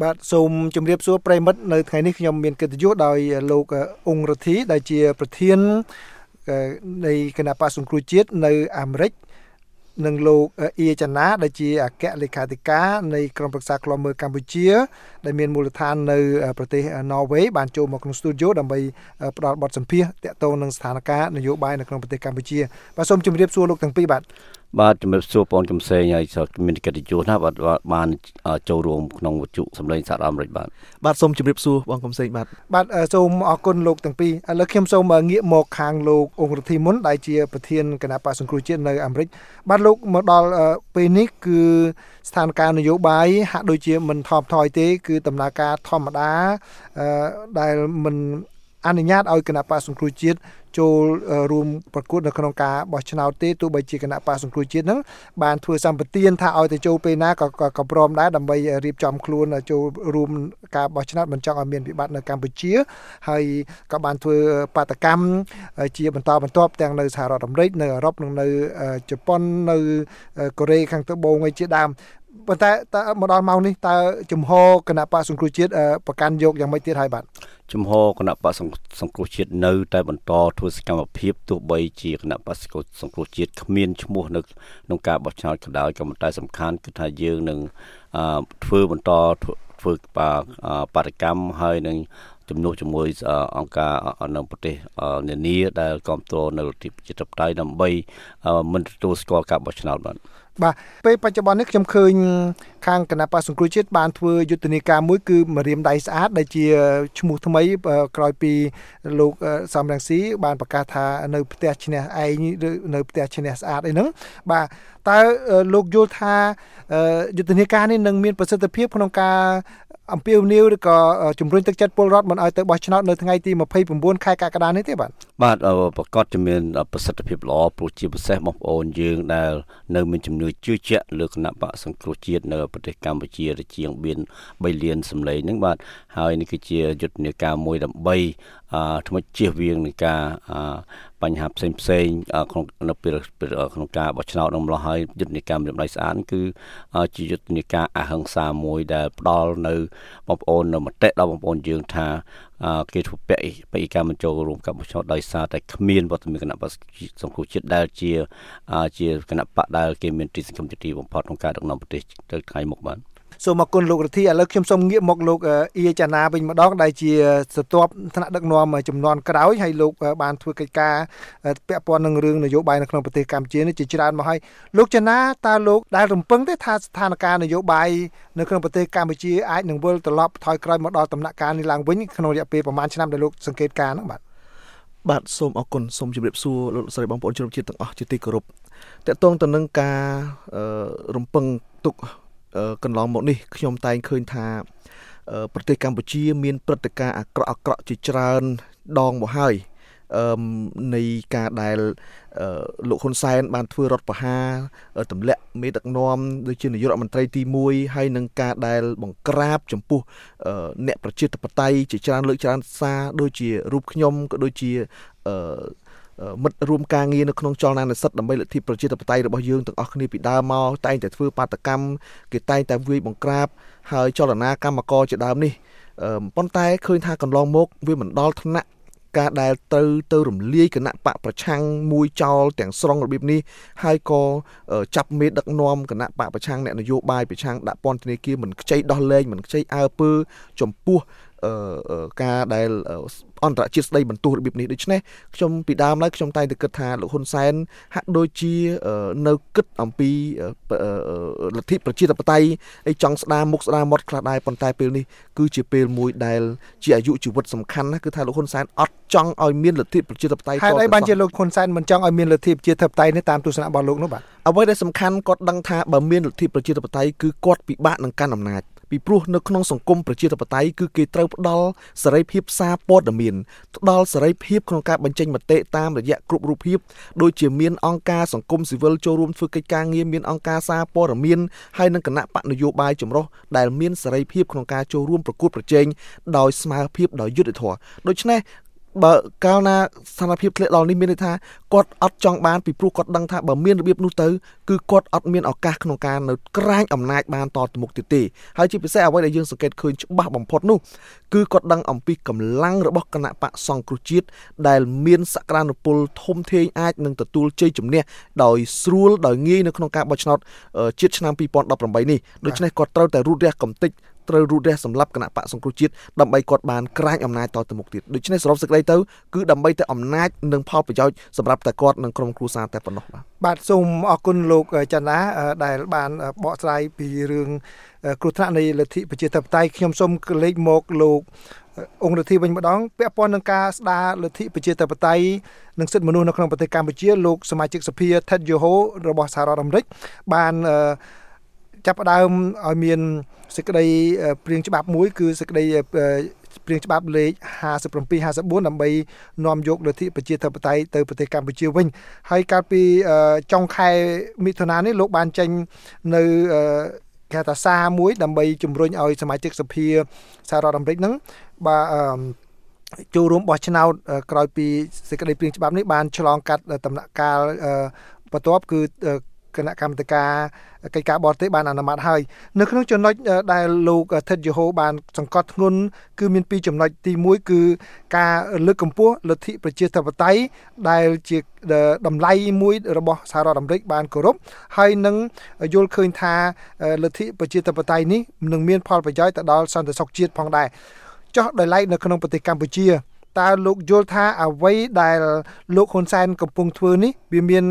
បាទសូមជម្រាបសួរប្រិមិត្តនៅថ្ងៃនេះខ្ញុំមានកិត្តិយសដោយលោកអង្គរទ្ធីដែលជាប្រធាននៃគណៈបកសង្គ្រោះជាតិនៅអាមេរិកនិងលោកអៀចាណាដែលជាអគ្គលេខាធិការនៃក្រុមប្រឹក្សាឃ្លាំមើលកម្ពុជា ដែលមានមូលដ្ឋាននៅប្រទេសណ័រវេសបានចូលមកក្នុងស្ទូឌីយោដើម្បីផ្ដល់បទសម្ភាសន៍ទាក់ទងនឹងស្ថានភាពនយោបាយនៅក្នុងប្រទេសកម្ពុជាបាទសូមជម្រាបសួរលោកទាំងពីរបាទ បាទជំរាបសួរបងកំសែងហើយមានកិត្តិយសណាបាទបានចូលរួមក្នុងវត្ថុសម្លេងសហរដ្ឋអាមេរិកបាទបាទសូមជម្រាបសួរបងកំសែងបាទបាទសូមអរគុណលោកទាំងពីរឥឡូវខ្ញុំសូមងាកមកខាងលោកអង្គរធីមុនដែលជាប្រធានគណៈបកសង្គ្រោះជាតិនៅអាមេរិកបាទលោកមកដល់ពេលនេះគឺស្ថានភាពនយោបាយហាក់ដូចជាមិនថមថយទេ គឺដំណើរការធម្មតាដែលមិន អនុញ្ញាតឲ្យគណៈបកសង្គ្រោះជាតិចូលរួមប្រកួតនៅក្នុងការបោះឆ្នោតទេទោះបីជាគណៈបកសង្គ្រោះជាតិហ្នឹងបានធ្វើសម្បទានថាឲ្យទៅចូលពេលណាក៏ក៏ព្រមដែរដើម្បីរៀបចំខ្លួនចូលរួមការបោះឆ្នោតមិនចង់ឲ្យមានវិបត្តិនៅកម្ពុជាហើយក៏បានធ្វើបាតកម្មជាបន្តបន្ទាប់ទាំងនៅសហរដ្ឋអាមេរិកនៅអឺរ៉ុបនិងនៅជប៉ុននៅកូរ៉េខាងត្បូងឯជាដើមប៉ុន្តែតើមកដល់ម៉ោងនេះតើជំហរគណៈបកសង្គ្រោះជាតិប្រកាន់យកយ៉ាងម៉េចទៀតហើយបាទ ជំហរគណៈបកសង្គ្រោះជាតិនៅតែបន្តធ្វើសកម្មភាពទោះបីជាគណៈបកសង្គ្រោះជាតិគ្មានឈ្មោះនៅក្នុងការបោះឆ្នោតក៏ដោយក៏តែសំខាន់គឺថាយើងនឹងធ្វើបន្តធ្វើបដកម្មហើយនឹងជំនួសជាមួយអង្គការនៅប្រទេសនានាដែលគ្រប់គ្រងនៅលទ្ធិប្រជាធិបតេយ្យដើម្បីមិនទទួលស្គាល់ការបោះឆ្នោតបាទ បាទពេលបច្ចុប្បន្ននេះខ្ញុំឃើញខាងគណៈបក្សសង្គ្រោះជាតិបានធ្វើយុទ្ធនាការមួយគឺមរៀមដៃស្អាតដែលជាឈ្មោះថ្មីក្រោយពីលោកសំរងស៊ីបានប្រកាសថានៅផ្ទះឈ្នះឯងឬនៅផ្ទះឈ្នះស្អាតអីហ្នឹងបាទតើលោកយល់ថាយុទ្ធនាការនេះនឹងមានប្រសិទ្ធភាពក្នុងការ អំពាវនាវឬក៏ជំរុញទឹកចិត្តពលរដ្ឋមិនឲ្យទៅបោះឆ្នោតនៅថ្ងៃទី29ខែកក្កដានេះទេបាទបាទប្រកាសជាមានប្រសិទ្ធភាពល្អព្រោះជាពិសេសបងប្អូនយើងដែលនៅមានជំនឿជឿជាក់លើគណៈបកសង្គ្រោះជាតិនៅប្រទេសកម្ពុជាជាងមាន3លានសម្លេងហ្នឹងបាទហើយនេះគឺជាយុទ្ធនាការមួយដើម្បីអឺ ថ្មិចជៀសវាងនឹងការអឺបញ្ហាផ្សេងផ្សេងក្នុងនៅពេលក្នុងការបោះឆ្នោតនឹងម្ល៉េះហើយយុទ្ធនាការម្រាមដៃស្អាតគឺជាយុទ្ធនាការអហិង្សាមួយដែលផ្ដល់នៅបងប្អូននៅមតិដល់បងប្អូនយើងថាគេធ្វើពាក់បេក្ខកម្មចូលរួមការបោះឆ្នោតដោយសារតែគ្មានវត្តមានគណៈបកសង្គ្រោះជាតិដែលជាជាគណៈបកដែលគេមានទីសង្ឃឹមទីបំផុតក្នុងការដឹកនាំប្រទេសទៅថ្ងៃមុខបាទ សូមអរគុណលោករទ្ធីឥឡូវខ្ញុំសូមងាកមកលោកអ៊ីចាណាវិញម្ដងដែលជាស្ទាប់ថ្នាក់ដឹកនាំចំនួនក្រោយហើយលោកបានធ្វើកិច្ចការពាក់ព័ន្ធនឹងរឿងនយោបាយនៅក្នុងប្រទេសកម្ពុជានេះជាច្រើនមកហើយលោកចាណាតើលោកដែលរំពឹងទេថាស្ថានភាពនយោបាយនៅក្នុងប្រទេសកម្ពុជាអាចនឹងវិលត្រឡប់ថយក្រោយមកដល់ដំណាក់កាលនេះឡើងវិញក្នុងរយៈពេលប្រហែលឆ្នាំដែលលោកសង្កេតការណ៍ហ្នឹងបាទបាទសូមអរគុណសូមជម្រាបសួរលោកស្រីបងប្អូនជនជាតិទាំងអស់ជាទីគោរពតកតងទៅនឹងការរំពឹងទុក កន្លងមកនេះខ្ញុំតែងឃើញថាប្រទេសកម្ពុជាមានព្រឹត្តិការណ៍អាក្រក់អាក្រក់ជាច្រើនដងមកហើយអឺនៃការដែលលោកហ៊ុនសែនបានធ្វើរដ្ឋប្រហារទម្លាក់មេដឹកនាំដូចជានាយករដ្ឋមន្ត្រីទី1ហើយនឹងការដែលបង្ក្រាបចំពោះអ្នកប្រជាធិបតេយ្យជាច្រើនលើកច្រើនសារដូចជារូបខ្ញុំក៏ដូចជាអឺ មិត្តរួមការងារនៅក្នុងចលនានិស្សិតដើម្បីលទ្ធិប្រជាធិបតេយ្យរបស់យើងទាំងអស់គ្នាពីដើមមកតែងតែធ្វើបាតកម្មគេតែងតែវាយបង្ក្រាបហើយចលនាកម្មករជាដើមនេះប៉ុន្តែឃើញថាកន្លងមកវាមិនដល់ថ្នាក់ការដែលទៅទៅរំលាយគណៈបកប្រឆាំងមួយចោលទាំងស្រុងរបៀបនេះហើយក៏ចាប់មេដឹកនាំគណៈបកប្រឆាំងអ្នកនយោបាយប្រឆាំងដាក់ពន្ធនាគារមិនខ្ចីដោះលែងមិនខ្ចីអើពើចំពោះ ការដែលអន្តរជាតិស្ដីបន្ទោសរបៀបនេះដូច្នេះខ្ញុំពីដើមឡើយខ្ញុំតែងតែគិតថាលោកហ៊ុនសែនហាក់ដូចជានៅគិតអំពីលទ្ធិប្រជាធិបតេយ្យអីចង់ស្ដារមុខស្ដារមាត់ខ្លះដែរប៉ុន្តែពេលនេះគឺជាពេលមួយដែលជាអាយុជីវិតសំខាន់ណាគឺថាលោកហ៊ុនសែនអត់ចង់ឲ្យមានលទ្ធិប្រជាធិបតេយ្យហេតុអីបានជាលោកហ៊ុនសែនមិនចង់ឲ្យមានលទ្ធិប្រជាធិបតេយ្យនេះតាមទស្សនៈរបស់លោកនោះបាទអ្វីដែលសំខាន់គាត់ដឹងថាបើមានលទ្ធិប្រជាធិបតេយ្យគឺគាត់ពិបាកនឹងកាន់អំណាច ពីព្រោះនៅក្នុងសង្គមប្រជាធិបតេយ្យគឺគេត្រូវផ្ដល់សេរីភាពសារព័ត៌មានផ្ដល់សេរីភាពក្នុងការបញ្ចេញមតិតាមរយៈគ្រប់រូបភាពដូចជាមានអង្គការសង្គមស៊ីវិលចូលរួមធ្វើកិច្ចការងារមានអង្គការសារព័ត៌មានហើយនិងគណៈបកនយោបាយចម្រុះដែលមានសេរីភាពក្នុងការចូលរួមប្រកួតប្រជែងដោយស្មើភាពដោយយុត្តិធម៌ដូច្នេះ បើកាលណាស្ថានភាពធ្លាក់ដល់នេះមានន័យថាគាត់អត់ចង់បានពីព្រោះគាត់ដឹងថាបើមានរបៀបនោះទៅគឺគាត់អត់មានឱកាសក្នុងការនៅក្រាញអំណាចបានតទៅមុខទៀតទេហើយជាពិសេសអ្វីដែលយើងសង្កេតឃើញច្បាស់បំផុតនោះគឺគាត់ដឹងអំពីកម្លាំងរបស់គណៈបកសង្គ្រោះជាតិដែលមានសក្តានុពលធំធេងអាចនឹងទទួលជ័យជំនះដោយស្រួលដោយងាយនៅក្នុងការបោះឆ្នោតជាតិឆ្នាំ2018នេះដូច្នេះគាត់ត្រូវតែរូតរះកំតិច ត្រូវរូតរះសម្រាប់គណៈបកសង្គ្រោះជាតិដើម្បីគាត់បានក្រាញអំណាចតទៅមុខទៀតដូច្នេះសរុបសេចក្តីទៅគឺដើម្បីតែអំណាចនិងផលប្រយោជន៍សម្រាប់តែគាត់និងក្រុមគ្រួសារតែប៉ុណ្ណោះបាទបាទសូមអរគុណលោកចន្ទណាដែលបានបកស្រាយពីរឿងគ្រោះថ្នាក់នៃលទ្ធិប្រជាធិបតេយ្យខ្ញុំសូមកលេចមកលោកអង្គរដ្ឋាភិបាលវិញម្ដងពាក់ព័ន្ធនឹងការស្ដារលទ្ធិប្រជាធិបតេយ្យនិងសិទ្ធិមនុស្សនៅក្នុងប្រទេសកម្ពុជាលោកសមាជិកសភា Ted Yoho របស់សហរដ្ឋអាមេរិកបាន ចាប់ផ្ដើមឲ្យមានសេចក្តីព្រៀងច្បាប់មួយ គឺសេចក្តីព្រៀងច្បាប់លេខ57 54ដើម្បីនាំយកលទ្ធិប្រជាធិបតេយ្យទៅប្រទេសកម្ពុជាវិញ ហើយកាលពីចុងខែមិថុនានេះលោកបានចេញនៅគេថាសារមួយ ដើម្បីជំរុញឲ្យសមាជិកសភាសហរដ្ឋអាមេរិកហ្នឹងបាទចូលរួមបោះឆ្នោតក្រោយពីសេចក្តីព្រៀងច្បាប់នេះបានឆ្លងកាត់ដំណាក់កាលបន្ទាប់គឺ គណៈកម្មាធិការកិច្ចការបរទេសបានអនុម័តហើយនៅក្នុងចំណុចដែលលោកថិតយេហូបានសង្កត់ធ្ងន់គឺមានពីរចំណុចទី1គឺការលើកកម្ពស់លទ្ធិប្រជាធិបតេយ្យដែលជាតម្លៃមួយរបស់សហរដ្ឋអាមេរិកបានគោរពហើយនឹងយល់ឃើញថាលទ្ធិប្រជាធិបតេយ្យនេះនឹងមានផលប្រយោជន៍ទៅដល់សន្តិសុខជាតិផងដែរចោះដោយឡែកនៅក្នុងប្រទេសកម្ពុជា តើលោកយល់ថាអ្វីដែលលោកហ៊ុនសែនកំពុងធ្វើនេះវាមាន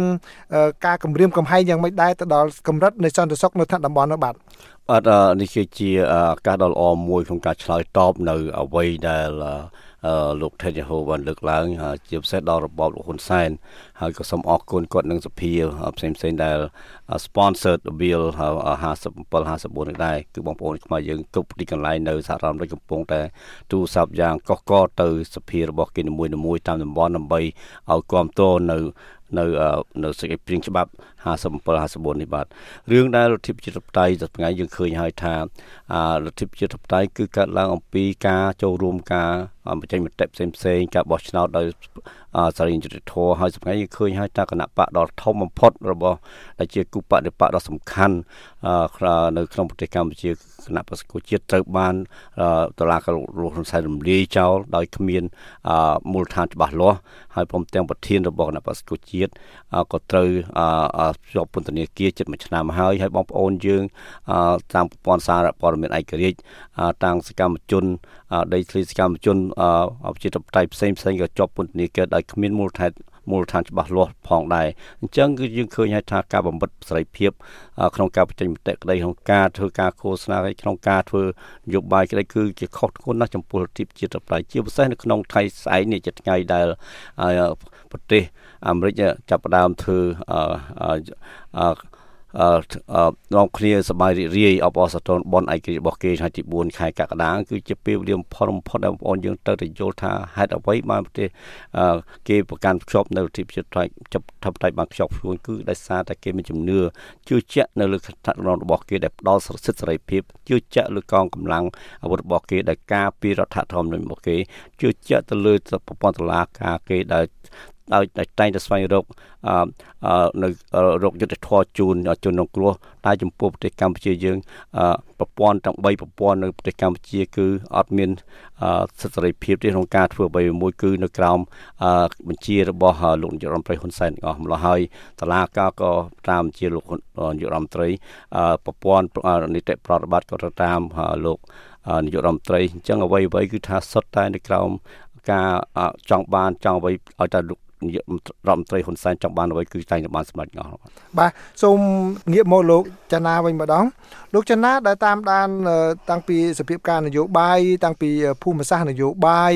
ការគម្រាមកំហែងយ៉ាងម៉េចដែរទៅដល់កម្រិតនៃសន្តិសុខនៅថ្នាក់តំបន់នោះបាទបាទនេះគឺជាការដ៏ល្អមួយក្នុងការឆ្លើយតបនៅអ្វីដែល លោកថេតយេហូបានលើកឡើង ជាពិសេសដល់របបលោកហ៊ុនសែនហើយក៏សូមអរគុណគាត់នឹងសភាផ្សេងផ្សេងដែល sponsor the bill 57 54នេះដែរគឺបងប្អូនខ្មែរយើងគ្រប់ទីកន្លែងនៅសហរដ្ឋអាមេរិកកំពុងតែទូរស័ព្ទយ៉ាងកកកទៅសភារបស់គេនីមួយៗតាមតំបន់ដើម្បីឲ្យគ្រប់គ្រងនៅ នៅនៅសេចក្តីព្រៀងច្បាប់57 54នេះបាទរឿងដែលលទ្ធិប្រជាធិបតេយ្យថ្ងៃយើងឃើញហើយថាលទ្ធិប្រជាធិបតេយ្យគឺកើតឡើងអំពីការចូលរួមការបញ្ចេញមតិផ្សេងផ្សេងការបោះឆ្នោតដោយសារីយុត្តិធម៌ហើយសម្រាប់យើងឃើញហើយថាគណៈបកដ៏ធំបំផុតរបស់ដែលជាគូបដិបកដ៏សំខាន់នៅក្នុងប្រទេសកម្ពុជាគណៈបក្សកុជាតិត្រូវបានតឡាការលោកហ៊ុនសែនរំលាយចោលដោយគ្មានមូលដ្ឋានច្បាស់លាស់ហើយព្រមទាំងប្រធានរបស់គណៈបក្សកុជាតិក៏ត្រូវជាប់ពន្ធនាគារជិត1ឆ្នាំហើយហើយបងប្អូនយើងតាមប្រព័ន្ធសារព័ត៌មានឯករាជ្យតាំងសកម្មជនដីធ្លីសកម្មជនប្រជាធិបតេយ្យផ្សេងផ្សេងក៏ជាប់ពន្ធនាគារដោយគ្មានមូលដ្ឋាន មូលដ្ឋានច្បាស់លាស់ផងដែរអញ្ចឹងគឺយើងឃើញហើយថាការបំបិតសេរីភាពក្នុងការបញ្ចេញមតិក្តីក្នុងការធ្វើការឃោសនាហើយក្នុងការធ្វើនយោបាយក្តីគឺជាខុសធ្ងន់ណាស់ចំពោះលទ្ធិជាតិប្រៃជាពិសេសនៅក្នុងថៃស្អែកនេះជាថ្ងៃដែលប្រទេសអាមេរិកចាប់ផ្ដើមធ្វើ អឺនាំគ្នាសบายរីករាយអបអរសាទរបនឯករាជ្យរបស់គេថ្ងៃទី4ខែកក្កដាគឺជាពេលវេលាបំផុតបំផុតដែលបងប្អូនយើងទៅតែយល់ថាហេតុអ្វីបានប្រទេសគេប្រកាន់ភ្ជាប់នៅលទ្ធិប្រជាធិបតេយ្យចាប់ធិបតេយ្យបានខ្ជាប់ខ្លួនគឺដោយសារតែគេមានជំនឿជឿជាក់នៅលើឋានៈរបស់គេដែលផ្ដល់សិទ្ធិសេរីភាពជឿជាក់លើកងកម្លាំងអាវុធរបស់គេដែលការពីរដ្ឋធម្មនុញ្ញរបស់គេជឿជាក់ទៅលើប្រព័ន្ធតុលាការគេដែល ដោយតែងតែស្វែងរកនៅរកយុទ្ធធរជូនជនរងគ្រោះតែចំពោះប្រទេសកម្ពុជាយើងប្រព័ន្ធទាំង3ប្រព័ន្ធនៅប្រទេសកម្ពុជាគឺអត់មានសិទ្ធិសេរីភាពទេក្នុងការធ្វើអ្វីមួយគឺនៅក្រោមបញ្ជារបស់លោកនាយករដ្ឋមន្ត្រីហ៊ុនសែនអស់ម្ល៉េះហើយតឡាការក៏តាមបញ្ជាលោកនាយករដ្ឋមន្ត្រីប្រព័ន្ធនីតិប្រតិបត្តិក៏ទៅតាមលោកនាយករដ្ឋមន្ត្រីអញ្ចឹងអ្វីអ្វីគឺថាសុទ្ធតែនៅក្រោមការចង់បានចង់អ្វីឲ្យតែលោក នាយករដ្ឋមន្ត្រីហ៊ុនសែនចង់បានអ្វីគឺតែងតែបានសម្រេចអស់បាទសូមងាកមកលោកចនាវិញម្ដងលោកចនាដែលតាមដានតាំងពីសភាពការនយោបាយតាំងពីភូមិសាស្ត្រនយោបាយ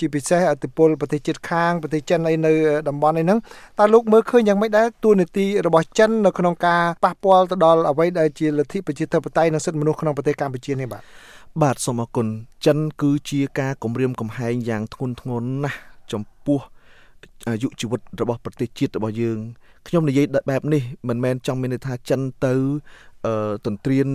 ជាពិសេសអតិពលប្រទេសជិតខាងប្រទេសចិនអីនៅតំបន់អីហ្នឹងតើលោកមើលឃើញយ៉ាងម៉េចដែរទួលនីតិរបស់ចិននៅក្នុងការប៉ះពាល់ទៅដល់អ្វីដែលជាលទ្ធិប្រជាធិបតេយ្យនិងសិទ្ធិមនុស្សក្នុងប្រទេសកម្ពុជានេះបាទបាទសូមអរគុណចិនគឺជាការគម្រាមកំហែងយ៉ាងធ្ងន់ធ្ងរណាស់ចំពោះ អាយុជីវិតរបស់ប្រទេសជាតិរបស់យើងខ្ញុំនិយាយបែបនេះមិនមែនចង់មានន័យថាចិនទៅ ទន្ទ្រាន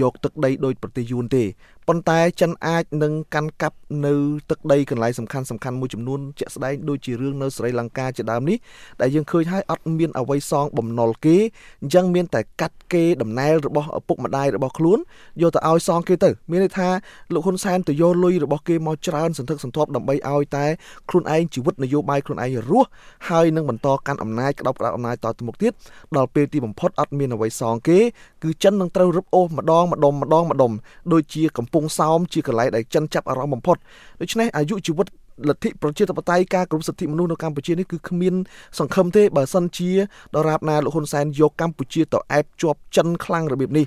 យកទឹកដីដោយប្រទេសយួនទេប៉ុន្តែចិនអាចនឹងកាន់កាប់នៅទឹកដីកន្លែងសំខាន់សំខាន់មួយចំនួនជាក់ស្ដែងដូចជារឿងនៅស្រីលង្កាជាដើមនេះដែលយើងឃើញហើយអត់មានអ្វីសងបំណុលគេអញ្ចឹងមានតែកាត់គេដំណែលរបស់ឪពុកម្ដាយរបស់ខ្លួនយកទៅឲ្យសងគេទៅមានន័យថាលោកហ៊ុនសែនទៅយកលុយរបស់គេមកច្រើនសន្ធឹកសន្ធាប់ដើម្បីឲ្យតែខ្លួនឯងជីវិតនយោបាយខ្លួនឯងរស់ហើយនឹងបន្តកាន់អំណាចក្តោបក្តាប់អំណាចតទៅមុខទៀតដល់ពេលទីបំផុតអត់មានអ្វីសងគេគឺចិននឹងត្រូវរឹបអូសម្ដងម្ដុំម្ដងម្ដុំដូចជាកំពុងសោមជាកន្លែងដែលចិនចាប់អារម្មណ៍បំផុតដូច្នេះអាយុជីវិតលទ្ធិប្រជាធិបតេយ្យការគោរពសិទ្ធិមនុស្សនៅកម្ពុជានេះគឺគ្មានសង្ឃឹមទេបើសិនជាដរាបណាលោកហ៊ុនសែនយកកម្ពុជាទៅអែបជាប់ចិនខ្លាំងរបៀបនេះ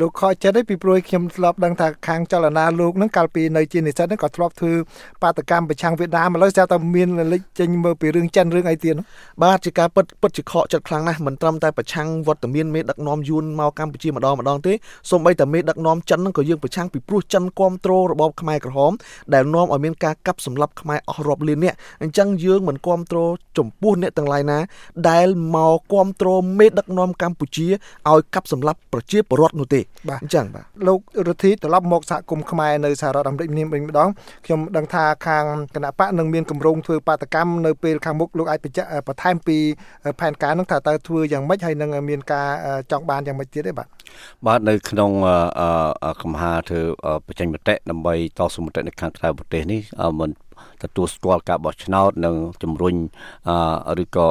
លោកខចិត្តឯពីព្រោះខ្ញុំធ្លាប់ដឹងថាខាងចលនាលោកហ្នឹងកាលពីនៅជានិស្សិតហ្នឹងក៏ធ្លាប់ធ្វើបាតកម្មប្រឆាំងវៀតណាមឥឡូវស្ទើរតែមានលេចចេញមើលពីរឿងចិនរឿងអីទៀតបាទជាការពិតពិតជាខកចិត្តខ្លាំងណាស់មិនត្រឹមតែប្រឆាំងវត្តមានមេដឹកនាំយួនមកកម្ពុជាម្ដងម្ដងទេសូម្បីតែមេដឹកនាំចិនហ្នឹងក៏យើងប្រឆាំងពីព្រោះចិនគ្រប់គ្រងរបបខ្មែរក្រហមដែលនាំឲ្យមានការកាប់សម្លាប់ខ្មែរអស់រាប់លាននាក់អញ្ចឹងយើងមិនគ្រប់គ្រងចំពោះអ្នកទាំងឡាយណាដែលមកគ្រប់គ្រងមេដឹកនាំកម្ពុជាឲ្យកាប់សម្លាប់ប្រជាពលរដ្ឋនោះទេបាទអញ្ចឹងបាទលោករដ្ឋីត្រឡប់មកសហគមន៍ខ្មែរនៅសហរដ្ឋអាមេរិកនេះវិញម្ដងខ្ញុំដឹងថាខាងគណៈបកនឹងមានគម្រោងធ្វើបាតកម្មនៅពេលខាងមុខលោកអាចបញ្ជាក់បន្ថែមពីផែនការនោះថាតើធ្វើយ៉ាងម៉េចហើយនឹងមានការចង់បានយ៉ាងម៉េចទៀតទេបាទ បាទនៅក្នុងកំហាធ្វើបញ្ចេញមតិដើម្បីតស៊ូមតិនៅខាងក្រៅប្រទេសនេះមិនទទួលស្គាល់ការបោះឆ្នោតនិងជំរុញឬក៏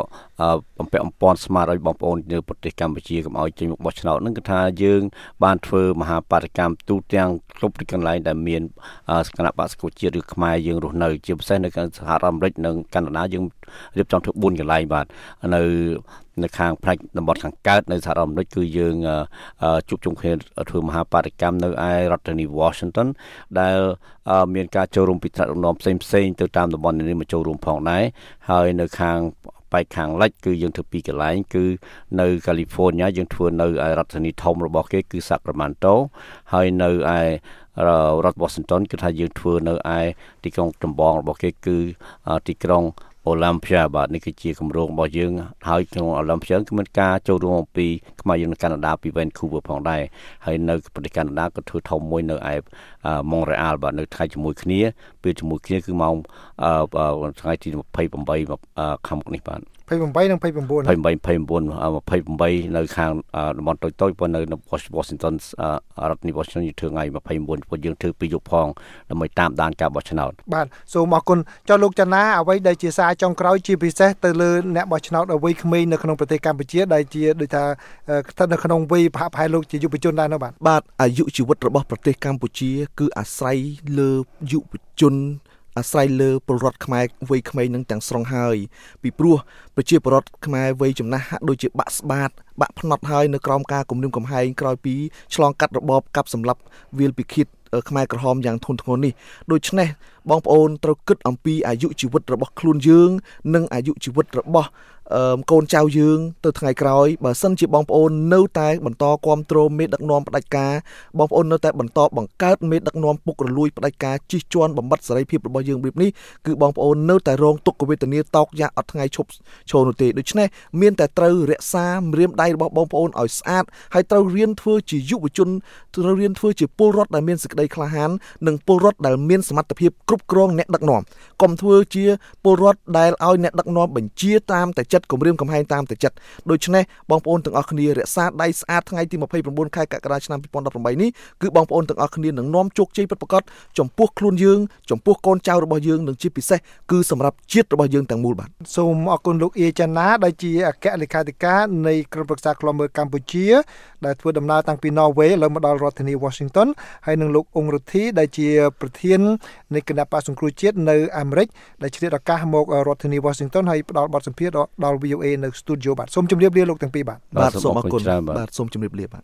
បំពាក់អំព័ន្ធស្មារតីបងប្អូននៅប្រទេសកម្ពុជាកុំឲ្យចេញមកបោះឆ្នោតនឹងគឺថាយើង បានធ្វើមហាបដកម្មទូទាំងគ្រប់ទីកន្លែងដែលមានគណៈបក្សកុជាតិឬខ្មែរយើងរស់នៅ ជាពិសេសនៅក្នុងសហរដ្ឋអាមេរិកនិងកាណាដាយើងរៀបចំធ្វើ4កន្លែងបាទនៅ នៅខាងផ្នែកតំបន់ខាងកើតនៅសហរដ្ឋអាមេរិកគឺយើងជួបជុំគ្នាធ្វើមហាបដកម្មនៅឯរដ្ឋធានី Washington ដែលមានការចូលរួមពីថ្នាក់ដឹកនាំផ្សេងផ្សេងទៅតាមតំបន់នេះមកចូលរួមផងដែរហើយនៅខាងបែកខាងលិចគឺយើងធ្វើពីកន្លែងគឺនៅកាលីហ្វ័រញ៉ាយើងធ្វើនៅឯរដ្ឋធានីធំរបស់គេគឺ Sacramento ហើយនៅឯរដ្ឋ Washington គឺថាយើងធ្វើនៅឯទីក្រុងចម្បងរបស់គេគឺទីក្រុង អូឡ িম্প ាបាទនេះគឺជាគម្រោងរបស់យើងហើយក្នុងអូឡ িম্প ាគឺមានការចូលរួមអំពីខ្មែរយើងនៅកាណាដាពី Vancouver ផងដែរហើយនៅប្រទេសកាណាដាក៏ធ្វើធំមួយនៅឯ Montreal បាទនៅថ្ងៃជាមួយគ្នាពេលជាមួយគ្នាគឺម៉ោងថ្ងៃទី28ខែនេះបាទ 28និង29 28 29 28នៅខាងតំបន់តូចតូចប៉ុន្តែនៅ Washington រដ្ឋនី Washington យើងធ្វើថ្ងៃ29ពួកយើងធ្វើពីយប់ផងដើម្បីតាមដានការបោះឆ្នោតបាទសូមអរគុណចុះលោកចនាអ្វីដែលជាសារចុងក្រោយជាពិសេសទៅលើអ្នកបោះឆ្នោតអ្វីក្មេងនៅក្នុងប្រទេសកម្ពុជាដែលជាដូចថាស្ថិតនៅក្នុងវ័យប្រហាក់ប្រហែលលោកជាយុវជនដែរនោះបាទបាទអាយុជីវិតរបស់ប្រទេសកម្ពុជា គឺអាស្រ័យលើយុវជន អាស្រ័យលើពលរដ្ឋខ្មែរវ័យក្មេងនឹងទាំងស្រុងហើយពីព្រោះប្រជាពលរដ្ឋខ្មែរវ័យចំណាស់ហាក់ដូចជាបាក់ស្បាតបាក់ភ្នត់ហើយនៅក្រោមការគំរាមកំហែងក្រោយពីឆ្លងកាត់របបកាប់សម្លាប់វាលពិឃាតខ្មែរក្រហមយ៉ាងធ្ងន់ធ្ងរនេះដូច្នេះ បងប្អូនត្រូវគិតអំពីអាយុជីវិតរបស់ខ្លួនយើង និងអាយុជីវិតរបស់កូនចៅយើងទៅថ្ងៃក្រោយបើសិនជាបងប្អូននៅតែបន្តគ្រប់គ្រងមេដឹកនាំផ្ដាច់ការបងប្អូននៅតែបន្តបង្កើតមេដឹកនាំពុករលួយផ្ដាច់ការជិះជាន់បំបត្តិសេរីភាពរបស់យើងរៀបនេះគឺបងប្អូននៅតែរងទុក្ខវេទនាតោកយ៉ាអត់ថ្ងៃឈប់ឈរនោះទេដូច្នេះមានតែត្រូវរក្សាម្រាមដៃរបស់បងប្អូនឲ្យស្អាតហើយត្រូវរៀនធ្វើជាយុវជនត្រូវរៀនធ្វើជាពលរដ្ឋដែលមានសេចក្តីក្លាហាននិងពលរដ្ឋដែលមានសមត្ថភាពគ្រប់គ្រងអ្នកដឹកនាំកុំធ្វើជាពលរដ្ឋដែលឲ្យអ្នកដឹកនាំបញ្ជាតាមតែចិត្តគម្រាមកំហែងតាមតែចិត្តដូច្នេះបងប្អូនទាំងអស់គ្នារក្សាដៃស្អាតថ្ងៃទី29ខែកក្កដាឆ្នាំ2018នេះគឺបងប្អូនទាំងអស់គ្នានឹងនាំជោគជ័យពិតប្រាកដចំពោះខ្លួនយើងចំពោះកូនចៅរបស់យើងនិងជាពិសេសគឺសម្រាប់ជាតិរបស់យើងទាំងមូលបាទសូមអរគុណលោកអៀចាណាដែលជាអគ្គលេខាធិការនៃក្រុមប្រឹក្សាខ្លមើកម្ពុជាដែលធ្វើដំណើរតាំងពី Norway ឥឡូវមកដល់រដ្ឋធានី Washington ហើយនឹងលោកអង្គរដ្ឋីដែលជាប្រធាននៃគណៈបកសង្គ្រោះជាតិនៅអាមេរិកដែលឆ្លៀតឱកាសមករដ្ឋធានី Washington ហើយផ្ដល់បទសម្ភាសន៍ដល់ VOA នៅ studio បាទសូមជម្រាបលាលោកទាំងពីរបាទបាទសូមអរគុណបាទសូមជម្រាបលាបាទ